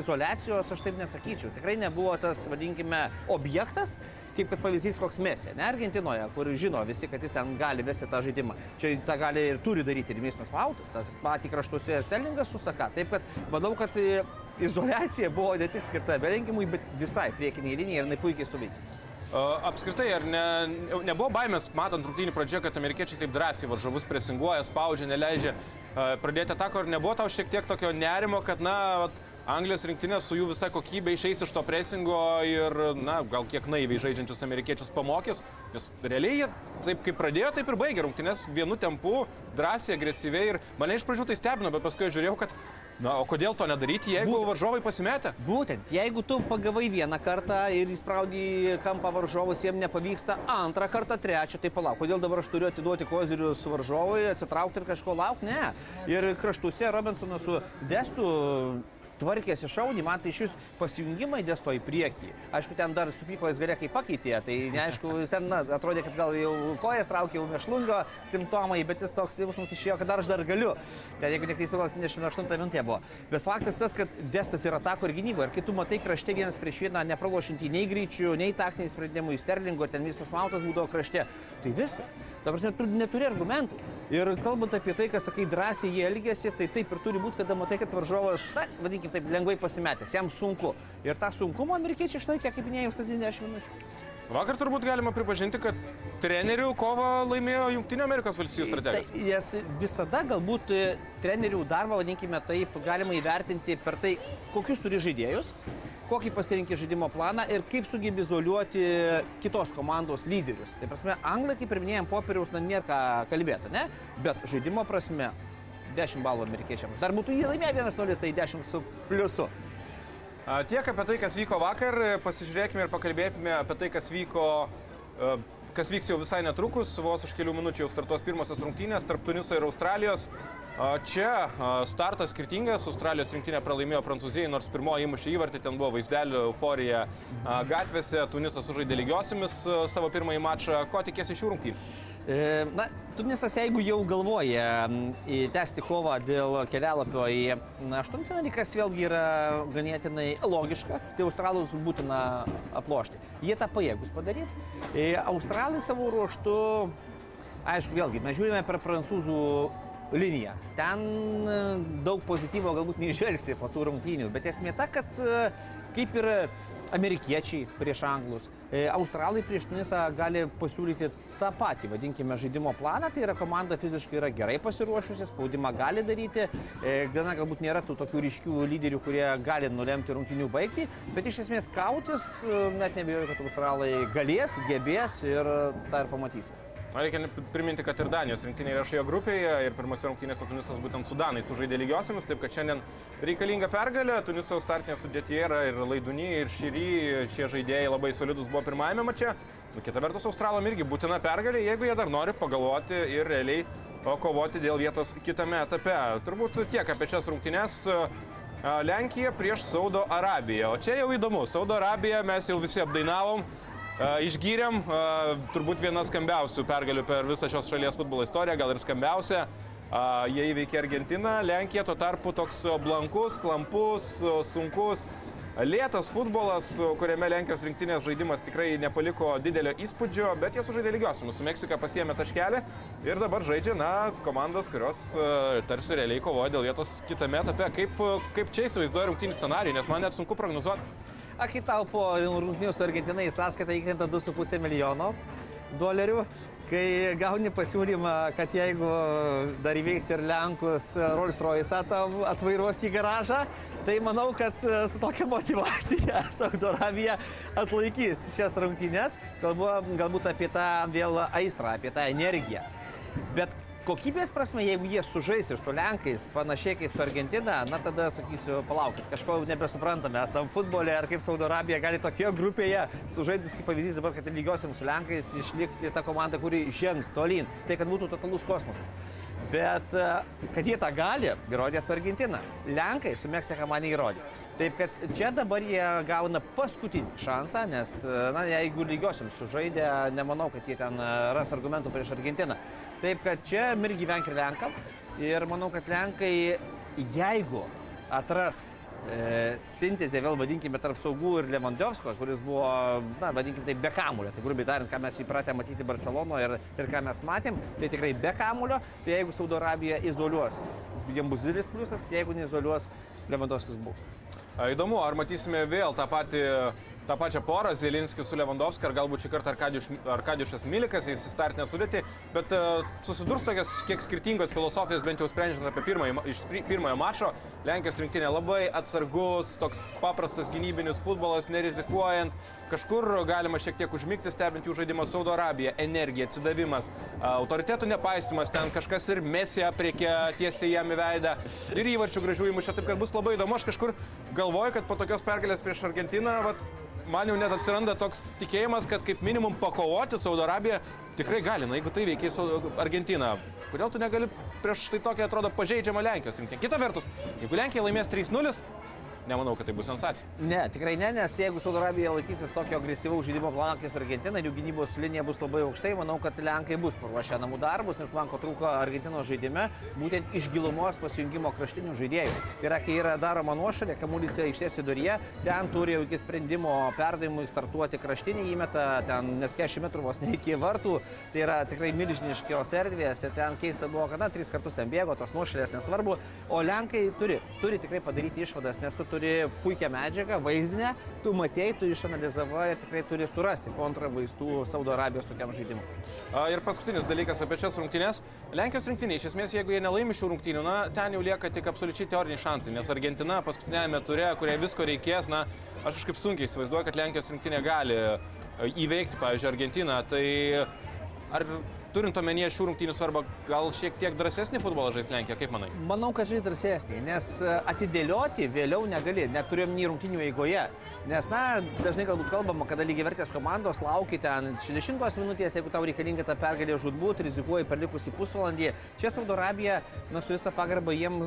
izolacijos aš taip nesakyčiau. Tikrai nebuvo tas, vadinkime, objektas kaip kad pavyzdys koks Mesė, ne Argentinoje, kur žino visi, kad jis ten gali vesti tą žaidimą. Čia tą gali ir turi daryti ir Misnas Vautas, tą patį kraštuose ir Sterlingas susaka. Taip kad manau, kad e, izolacija buvo ne tik skirta Belingimui, bet visai priekiniai linijai ir jinai puikiai suveikė. Apskritai, ar ne, nebuvo baimės, matant rungtynių pradžioje, kad amerikiečiai taip drąsiai varžovus presinguoja, spaudžia, neleidžia pradėti atako, ar nebuvo tau šiek tiek tokio nerimo, kad, na, Anglijos rinktinė su jų visa kokybė išeis iš to presingo ir, na, gal kiek naiviai žaidžiančius amerikiečius pamokys, nes realiai jie taip kaip pradėjo, taip ir baigė rungtynės vienu tempu, drąsiai, agresyviai ir mane iš pradžių tai stebino, bet paskui žiūrėjau, kad Na, o kodėl to nedaryti, jeigu Būt, varžovai pasimetė? Būtent, jeigu tu pagavai vieną kartą ir įspraudai kampą varžovus, jiems nepavyksta, antrą kartą, trečią, tai palauk, kodėl dabar aš turiu atiduoti kozirius varžovui, atsitraukti ir kažko laukti? Ne. Ir kraštuose Robinsonas su Destu tvarkėsi šaunį, man tai šis pasijungimai dėsto į priekį. Aišku, ten dar supyko jis galė kaip pakeitė, tai neaišku, jis ten na, atrodė, kad gal jau kojas raukė, jau mešlungo simptomai, bet jis toks jausmas išėjo, kad dar aš dar galiu. Ten, jeigu neklystu, gal 78 minutė buvo. Bet faktas tas, kad destas yra atako ir gynybo. Ir kai tu matai krašte vienas prieš vieną, nepralošinti nei greičių, nei taktiniai sprendimai, sterlingo, ten visas mautas būdavo krašte, tai viskas. Ta prasme, tu neturi argumentų. Ir kalbant apie tai, kad sakai drąsiai jie elgėsi, tai taip ir turi būti, kada matai, kad varžovas, na, vadinkim taip, lengvai pasimetęs, jam sunku. Ir tą sunkumą amerikiečiai išlaikė, kaip minėjau, 90 minučių. Vakar turbūt galima pripažinti, kad trenerių kovą laimėjo Junktinio Amerikos valstybių strategija. Tai, nes visada galbūt trenerių darbą, vadinkime taip, galima įvertinti per tai, kokius turi žaidėjus, kokį pasirinkė žaidimo planą ir kaip sugebė izoliuoti kitos komandos lyderius. Tai prasme, anglai, kaip ir minėjom, popieriaus, na, nėra ką kalbėti, ne? Bet žaidimo prasme 10 balų amerikiečiam. Dar būtų jį laimėję 1-0, tai 10 su pliusu. Tiek apie tai, kas vyko vakar, pasižiūrėkime ir pakalbėkime apie tai, kas vyko kas vyks jau visai netrukus, vos už kelių minučių jau startuos pirmosios rungtynės tarp Tuniso ir Australijos. Čia startas skirtingas, Australijos rinktinė pralaimėjo Prancūzijai, nors pirmoji įmušė įvartį, ten buvo vaizdelio euforija gatvėse, Tunisas sužaidė lygiosiamis savo pirmąjį mačą. Ko tikėsi šių rungtynių? E, na, Tunisas, jeigu jau galvoja tęsti kovą dėl kelialapio į aštuntfinalį, kas vėlgi yra ganėtinai logiška, tai australus būtina aplošti. Jie tą pajėgus padaryti. E, australai savo ruoštų, aišku, vėlgi, mes žiūrime per prancūzų liniją. Ten e, daug pozityvo galbūt neižvelgsi po tų rungtynių, bet esmė ta, kad kaip ir amerikiečiai prieš anglus, e, australai prieš Tunisą gali pasiūlyti tą patį, vadinkime, žaidimo planą. Tai yra komanda fiziškai yra gerai pasiruošusi, spaudimą gali daryti, gana galbūt nėra tų tokių ryškių lyderių, kurie gali nulemti rungtynių baigti, bet iš esmės kautis, net nebijoju, kad australai galės, gebės ir tą ir pamatysime. Reikia priminti, kad ir Danijos rinktinė yra šioje grupėje ir pirmose rungtynėse Tunisas būtent su Danais sužaidė lygiosiamis, taip kad šiandien reikalinga pergalė. Tuniso startinė sudėtyje yra ir Laidunį, ir Šyry, šie žaidėjai labai solidus buvo pirmajame mače. Nu, kita vertus, Australam irgi būtina pergalė, jeigu jie dar nori pagalvoti ir realiai kovoti dėl vietos kitame etape. Turbūt tiek apie šias rungtynės. Lenkija prieš Saudo Arabiją. O čia jau įdomu. Saudo Arabiją mes jau visi apdainavom. Išgyrėm turbūt vienas skambiausių pergalių per visą šios šalies futbolo istoriją, gal ir skambiausia. Jie įveikė Argentiną, Lenkiją, tuo tarpu toks blankus, klampus, sunkus, lėtas futbolas, kuriame Lenkijos rinktinės žaidimas tikrai nepaliko didelio įspūdžio, bet jie sužaidė lygiosiamis. Su Meksika pasiemė taškelį ir dabar žaidžia, na, komandos, kurios tarsi realiai kovoja dėl vietos kitame etape. Kaip, kaip čia įsivaizduoja rungtynių scenarijų, nes man net sunku prognozuoti. Aki tau po rungtynių su Argentina į sąskaitą įkrenta 2,5 milijono dolerių, kai gauni pasiūlymą, kad jeigu dar įveiks ir Lenkus Rolls Royce atvairuos į garažą, tai manau, kad su tokia motivacija *laughs* Saudo Arabija atlaikys šias rungtynės, kalbu galbūt apie tą vėl aistrą, apie tą energiją. Bet kokybės prasme, jeigu jie sužais ir su Lenkais, panašiai kaip su Argentina, na tada sakysiu, palaukit, kažko nebesuprantame, mes tam futbolė ar kaip Saudo Arabija gali tokioje grupėje sužaidus, kaip pavyzdys dabar, kad lygiosiam su Lenkais išlikti tą komandą, kuri žengs tolyn. Tai kad būtų totalus kosmosas. Bet kad jie tą gali, įrodė su Argentina. Lenkai su Meksika man įrodė. Taip kad čia dabar jie gauna paskutinį šansą, nes, na, jeigu lygiosiam sužaidė, nemanau, kad jie ten ras argumentų prieš Argentiną. Taip kad čia mir gyvenk ir Lenkam. Ir manau, kad Lenkai, jeigu atras e, sintezė, vėl vadinkime, tarp saugų ir Lewandowsko, kuris buvo, na, vadinkime tai be kamulio. Tai grubiai tariant, ką mes įpratę matyti Barcelonoje ir, ir ką mes matėm, tai tikrai be kamulio. Tai jeigu Saudo Arabija izoliuos, jiems bus didelis pliusas, jeigu neizoliuos, Lewandowskis bus. A, Įdomu, ar matysime vėl tą patį tą pačią porą, Zielinskis su Lewandowski, ar galbūt šį kartą Arkadiuš, Arkadiušas Milikas, jis startinę sudėti, bet uh, susidurs tokias kiek skirtingos filosofijos, bent jau sprendžiant apie pirmąjį, iš pirmojo mačo. Lenkijos rinktinė labai atsargus, toks paprastas gynybinis futbolas, nerizikuojant. Kažkur galima šiek tiek užmygti, stebint jų žaidimą Saudo Arabija, energija, atsidavimas, autoritetų nepaisimas, ten kažkas ir mesija priekia tiesiai jam į veidą ir įvarčių gražių įmušė, taip kad bus labai įdomu. Aš kažkur galvoju, kad po tokios pergalės prieš Argentiną, vat, man jau net atsiranda toks tikėjimas, kad kaip minimum pakovoti Saudo Arabiją tikrai gali. Na, jeigu tai veikia Argentiną, kodėl tu negali prieš tai tokią atrodo pažeidžiamą Lenkijos rinktinę? Kita vertus, jeigu Lenkija laimės 3-0, nemanau, kad tai bus sensacija. Ne, tikrai ne, nes jeigu Saudo Arabija laikysis tokio agresyvaus žaidimo plano kaip Argentina ir jų gynybos linija bus labai aukštai, manau, kad Lenkai bus paruošę namų darbus, nes man ko trūko Argentinos žaidime, būtent iš gilumos pasijungimo kraštinių žaidėjų. Tai yra, kai yra daroma nuošalė, kamuolys aikštės viduryje, ten turi jau iki sprendimo perdavimui startuoti kraštinį įmetą, ten nes 40 metrų vos ne iki vartų, tai yra tikrai milžiniškios erdvės ir ten keista buvo, kad na, tris kartus ten bėgo, tos nuošalės nesvarbu, o Lenkai turi, turi tikrai padaryti išvadas, nes tu turi puikią medžiagą, vaizdinę, tu matėjai, tu išanalizavai ir tikrai turi surasti kontra vaistų Saudo Arabijos tokiam žaidimui. Ir paskutinis dalykas apie šias rungtynės. Lenkijos rinktinė, iš esmės, jeigu jie nelaimi šių rungtynių, na, ten jau lieka tik absoliučiai teoriniai šansai, nes Argentina paskutinėme ture, kurie visko reikės, na, aš kažkaip sunkiai įsivaizduoju, kad Lenkijos rinktinė gali e, įveikti, pavyzdžiui, Argentiną. Tai ar turint omenyje šių rungtynių svarbą, gal šiek tiek drąsesnį futbolą žais Lenkija, kaip manai? Manau, kad žais drąsesnį, nes e, atidėlioti vėliau negali, neturėjom nei rungtynių eigoje. Nes, na, dažnai galbūt kalbama, kada lygiai vertės komandos laukia ten 60 minutės, jeigu tau reikalinga ta pergalė žudbūt, rizikuoji per likusį pusvalandį. Čia Saudo Arabija, na, su visą pagarbą jiem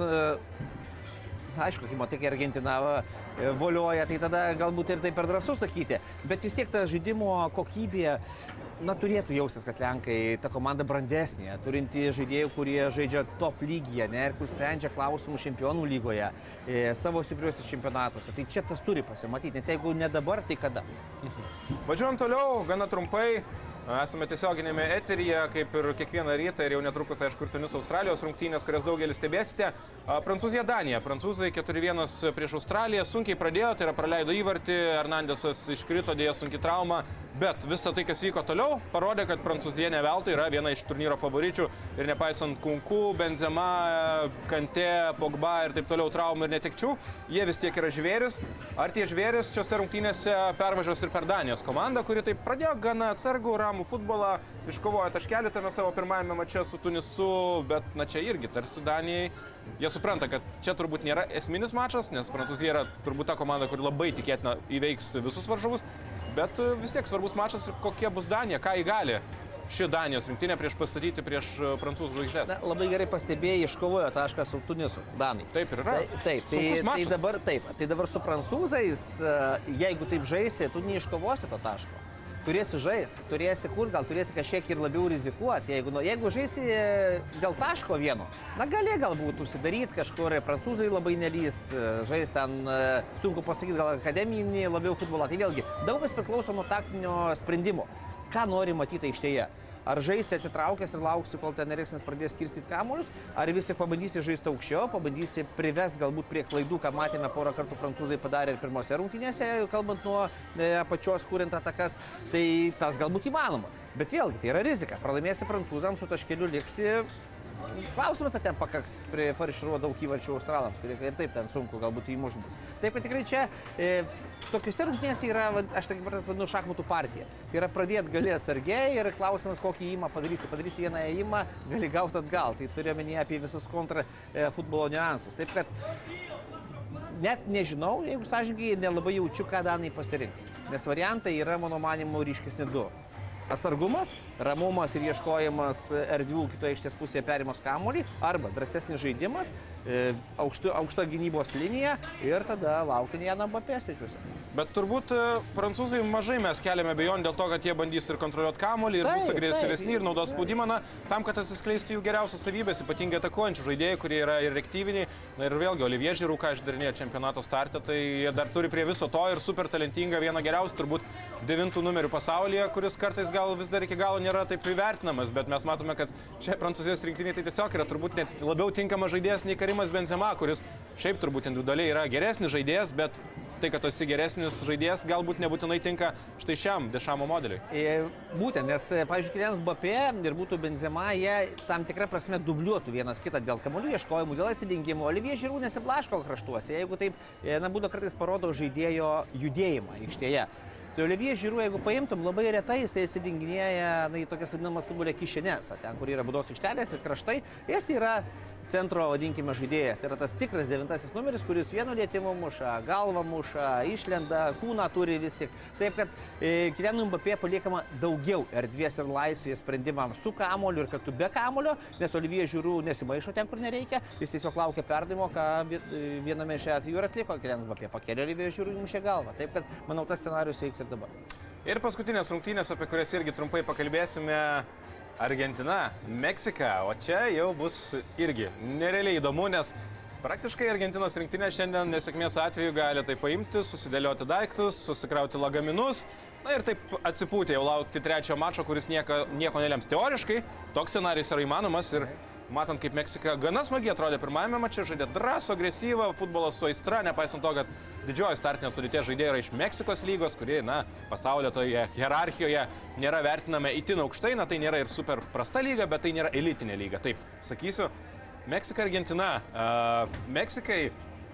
aišku, kai matai, kai Argentina e, volioja, tai tada galbūt ir tai per drąsu sakyti, bet vis tiek ta žaidimo kokybė, na, turėtų jaustis, kad Lenkai ta komanda brandesnė, turinti žaidėjų, kurie žaidžia top lygyje, ne, ir kur sprendžia klausimus čempionų lygoje, e, savo stipriuosius čempionatuose. Tai čia tas turi pasimatyti, nes jeigu ne dabar, tai kada? Važiuojam toliau, gana trumpai. Esame tiesioginėme eteryje, kaip ir kiekvieną rytą ir jau netrukus, aišku, ir Tunis Australijos rungtynės, kurias daugelis stebėsite. Prancūzija Danija. Prancūzai 4-1 prieš Australiją. Sunkiai pradėjo, tai yra praleido įvartį, Hernandesas iškrito, dėjo sunki trauma. Bet visa tai, kas vyko toliau, parodė, kad Prancūzija ne veltui yra viena iš turnyro favoričių ir nepaisant Kunku, Benzema, Kante, Pogba ir taip toliau traumų ir netekčių, jie vis tiek yra žvėris. Ar tie žvėris šiuose rungtynėse pervažiuos ir per Danijos komandą, kuri taip pradėjo gana atsargų, ramų futbolą, iškovojo taškelį tame savo pirmajame mače su Tunisu, bet na čia irgi tarsi Danijai. Jie supranta, kad čia turbūt nėra esminis mačas, nes Prancūzija yra turbūt ta komanda, kuri labai tikėtina įveiks visus varžovus, Bet e, vis tiek svarbus mačas ir kokie bus Danija, ką jį gali ši Danijos rinktinė prieš pastatyti prieš e, prancūzų žvaigždės. Na, labai gerai pastebėjai, iškovojo tašką su Tunisu, Danai. Taip ir yra. Tai, taip, tai, tai, dabar, taip, tai dabar su prancūzais, e, jeigu taip žaisi, tu neiškovosi to taško turėsi žaisti, turėsi kur, gal turėsi kažkiek ir labiau rizikuoti. Jeigu, nu, jeigu žaisi dėl taško vieno, na gali galbūt užsidaryti kažkur, prancūzai labai nelys, žaisti ten, sunku pasakyti, gal akademinį labiau futbolą. Tai vėlgi, daug kas priklauso nuo taktinio sprendimo. Ką nori matyti aikštėje? Ar žaisi atsitraukęs ir lauksi, kol ten Eriksas pradės skirstyti kamuolius, ar vis tik pabandysi žaisti aukščiau, pabandysi privesti galbūt prie klaidų, ką matėme porą kartų prancūzai padarė ir pirmose rungtynėse, kalbant nuo e, apačios kuriant atakas, tai tas galbūt įmanoma. Bet vėlgi, tai yra rizika. Pralaimėsi prancūzams, su taškeliu liksi Klausimas, ar ten pakaks prifarširuoti daug įvarčių australams, kurie ir taip ten sunku galbūt įmušt bus. Taip, kad tikrai čia e, tokiuose rungtynėse yra, aš taip pat vadinu, šachmatų partija. Tai yra pradėti gali atsargiai ir klausimas, kokį įimą padarysi. Padarysi vieną įimą, gali gauti atgal. Tai turiu omenyje apie visus kontra e, futbolo niuansus. Taip, kad net nežinau, jeigu sąžininkai, nelabai jaučiu, ką Danai pasirinks. Nes variantai yra, mano manimu, ryškesni du. atsargumas, ramumas ir ieškojimas erdvių kitoje aikštės pusėje perimas kamuolį, arba drąsesnis žaidimas, e, aukštu, aukšta gynybos linija ir tada laukia Jano Bapėstečiuose. Bet turbūt e, prancūzai mažai mes keliame abejonių dėl to, kad jie bandys ir kontroliuoti kamuolį, ir bus Taip, agresyvesni, taip. ir naudos spaudimą, na, tam, kad atsiskleistų jų geriausias savybės, ypatingai atakuojančių žaidėjų, kurie yra ir reaktyviniai. Na ir vėlgi, Olivier Žirų, ką išdarinėjo čempionato startą, tai jie dar turi prie viso to ir super talentingą vieną geriausių, turbūt devintų numerių pasaulyje, kuris kartais gal vis dar iki galo nėra taip įvertinamas, bet mes matome, kad šiai prancūzijos rinktiniai tai tiesiog yra turbūt net labiau tinkamas žaidėjas nei Karimas Benzema, kuris šiaip turbūt individualiai yra geresnis žaidėjas, bet tai, kad tu esi geresnis žaidėjas, galbūt nebūtinai tinka štai šiam dešamo modeliui. E, Būtent, nes, e, pavyzdžiui, Kilianas Bapė ir būtų Benzema, jie tam tikrą prasme dubliuotų vienas kitą dėl kamuolių ieškojimų, dėl atsidengimo. Olivier Žirų nesiblaško kraštuose, jeigu taip, e, na, būtų kartais parodo žaidėjo judėjimą aikštėje. Tai Olivier Žirų, jeigu paimtum, labai retai jisai atsidinginėja, na, į tokias vadinamas futbolė kišenės, ten, kur yra būdos aikštelės ir kraštai, jis yra centro, vadinkime, žaidėjas. Tai yra tas tikras devintasis numeris, kuris vienu lietimu muša, galvą muša, išlenda, kūną turi vis tik. Taip, kad e, Kilianui Mbappé paliekama daugiau erdvės ir laisvės sprendimams su kamoliu ir kad tu be kamolio, nes Olivier Žiūrų nesimaišo ten, kur nereikia, jis tiesiog laukia perdavimo, ką vi- viename iš atvejų ir atliko Kilianas Mbappé, pakėlė Olivier Žiūrų įmušė galvą. Taip, kad manau, tas scenarius veiks ir dabar. Ir paskutinės rungtynės, apie kurias irgi trumpai pakalbėsime. Argentina, Meksika, o čia jau bus irgi nerealiai įdomu, nes praktiškai Argentinos rinktinė šiandien nesėkmės atveju gali tai paimti, susidėlioti daiktus, susikrauti lagaminus. Na ir taip atsipūtė jau laukti trečio mačo, kuris nieko, nieko nelems. Teoriškai toks scenarius yra įmanomas ir matant, kaip Meksika gana smagiai atrodė pirmajame mače, žaidė drąsų, agresyvą, futbolas su aistra, nepaisant to, kad didžioji startinė sudėties žaidėjai yra iš Meksikos lygos, kurie, na, pasaulio toje hierarchijoje nėra vertinama itin aukštai, na tai nėra ir super prasta lyga, bet tai nėra elitinė lyga. Taip, sakysiu, Meksika, Argentina. Uh, Meksikai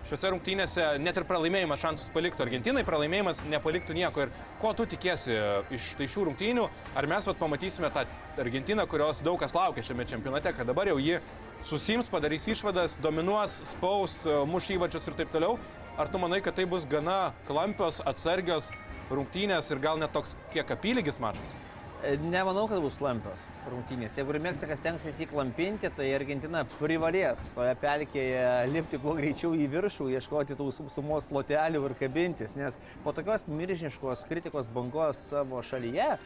šiuose rungtynėse net ir pralaimėjimas šansus paliktų Argentinai, pralaimėjimas nepaliktų nieko. Ir ko tu tikėsi iš tai šių rungtynių? Ar mes vat, pamatysime tą Argentiną, kurios daug kas laukia šiame čempionate, kad dabar jau ji susims, padarys išvadas, dominuos, spaus, muš įvačius ir taip toliau? Ar tu manai, kad tai bus gana klampios, atsargios rungtynės ir gal net toks kiek apylygis mačas? Nemanau, kad bus lampios rungtynės. Jeigu ir Meksika stengsis įklampinti, tai Argentina privalės toje pelkėje lipti kuo greičiau į viršų, ieškoti tų sum- sumos plotelių ir kabintis, nes po tokios milžiniškos kritikos bangos savo šalyje,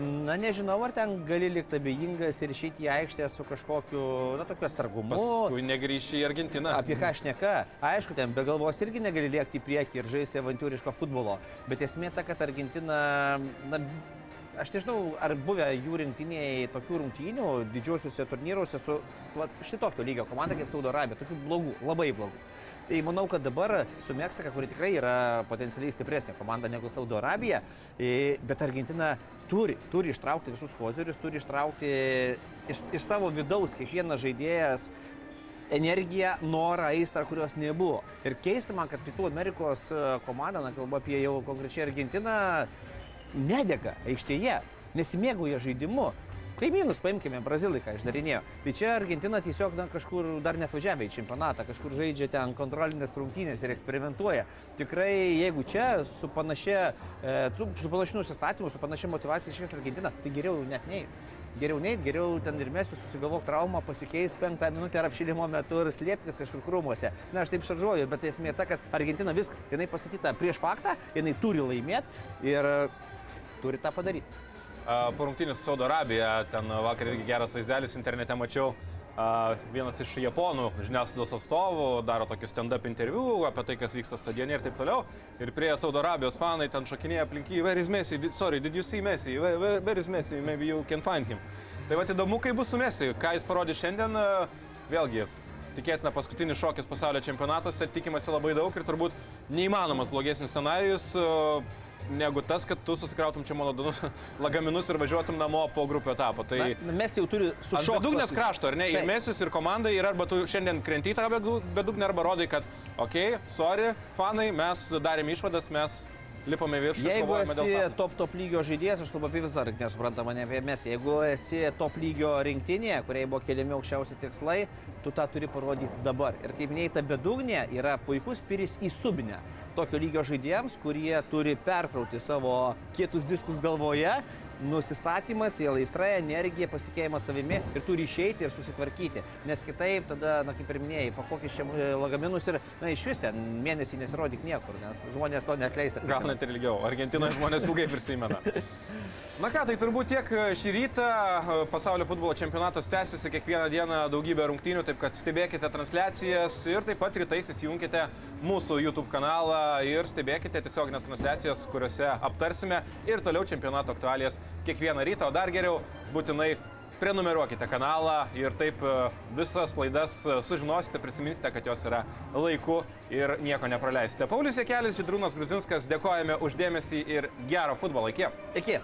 na nežinau, ar ten gali likti abejingas ir išeiti į aikštę su kažkokiu, na, tokiu atsargumu. Paskui negrįši į Argentiną. Apie ką aš neka? Aišku, ten be galvos irgi negali lėkti į priekį ir žaisti avantūriško futbolo. Bet esmė ta, kad Argentina, na, aš nežinau, ar buvę jų rinktinėje tokių rungtynių didžiosiuose turnyruose su va, šitokio lygio komanda kaip Saudo Arabija, tokių blogų, labai blogų. Tai manau, kad dabar su Meksika, kuri tikrai yra potencialiai stipresnė komanda negu Saudo Arabija, bet Argentina turi, turi ištraukti visus kozerius, turi ištraukti iš, iš savo vidaus kiekvienas žaidėjas energiją, norą, aistrą, kurios nebuvo. Ir keista man, kad Pietų Amerikos e, komanda, na kalba apie jau konkrečiai Argentiną, nedega aikštėje, nesimėgauja žaidimu. Kaimynus paimkime, brazilai ką išdarinėjo. Tai čia Argentina tiesiog na, kažkur dar net važiavę į čempionatą, kažkur žaidžia ten kontrolinės rungtynės ir eksperimentuoja. Tikrai, jeigu čia su panašia, e, su panašiu nusistatymu, su panašia motivacija išės Argentina, tai geriau net nei. Geriau neit, geriau ten ir mes susigalvok traumą, pasikeis penktą minutę ar apšilimo metu ir slėpkis kažkur krūmuose. Na, aš taip šaržuoju, bet esmė ta, kad Argentina viskas, jinai pasakyta prieš faktą, jinai turi laimėti ir turi tą padaryti. Su Saudo Arabija, ten vakar irgi geras vaizdelis internete mačiau. Vienas iš japonų žiniasklaidos atstovų daro tokį stand-up interviu apie tai, kas vyksta stadione ir taip toliau. Ir prie Saudo Arabijos fanai ten šokinėja aplink jį, where is Messi, sorry, did you see Messi, where, where, is Messi, maybe you can find him. Tai va įdomu, kaip bus su Messi, ką jis parodė šiandien, vėlgi. Tikėtina paskutinis šokis pasaulio čempionatuose, tikimasi labai daug ir turbūt neįmanomas blogesnis scenarius negu tas, kad tu susikrautum čia monodonus *laughs* lagaminus ir važiuotum namo po grupių etapo. Tai Na, mes jau turime sušokti. bedugnės krašto, ar ne? Ir Taip. mesis, ir komanda, ir arba tu šiandien krenti tą bedu- bedugnę, arba rodai, kad, okei, okay, sorry, fanai, mes darėme išvadas, mes lipame viršų. ir Jeigu esi top top lygio žaidėjas, aš kalbu apie visą rinktinę, suprantama, ne apie mes. Jeigu esi top lygio rinktinė, kuriai buvo keliami aukščiausi tikslai, tu tą turi parodyti dabar. Ir kaip minėjai, ta bedugnė yra puikus piris į subinę. Tokio lygio žaidėjams, kurie turi perkrauti savo kietus diskus galvoje nusistatymas, vėl aistra, energija, pasitikėjimas savimi ir turi išeiti ir susitvarkyti. Nes kitaip tada, na kaip ir minėjai, pakokis čia e, lagaminus ir, na iš vis ten mėnesį nesirodyk niekur, nes žmonės to netleis. Gal net ir ilgiau. Argentinoje žmonės ilgai prisimena. *laughs* Na ką, tai turbūt tiek šį rytą. Pasaulio futbolo čempionatas tęsiasi kiekvieną dieną daugybę rungtynių, taip kad stebėkite transliacijas ir taip pat rytais įsijunkite mūsų YouTube kanalą ir stebėkite tiesioginės transliacijas, kuriuose aptarsime ir toliau čempionato aktualijas kiekvieną rytą, o dar geriau būtinai prenumeruokite kanalą ir taip e, visas laidas e, sužinosite, prisiminsite, kad jos yra laiku ir nieko nepraleisite. Paulius Jekelis, Židrūnas Grudzinskas, dėkojame uždėmesį ir gero futbolo. Iki. Iki.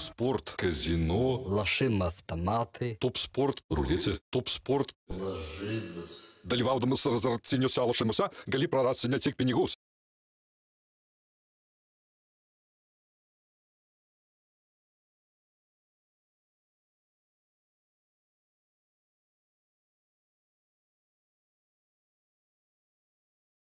Спорт, казино, Лашим автомати. топ спорт, рулети, топ спорт. Dalyvaudamas azartiniuose lošimuose gali prarasti ne tik pinigus,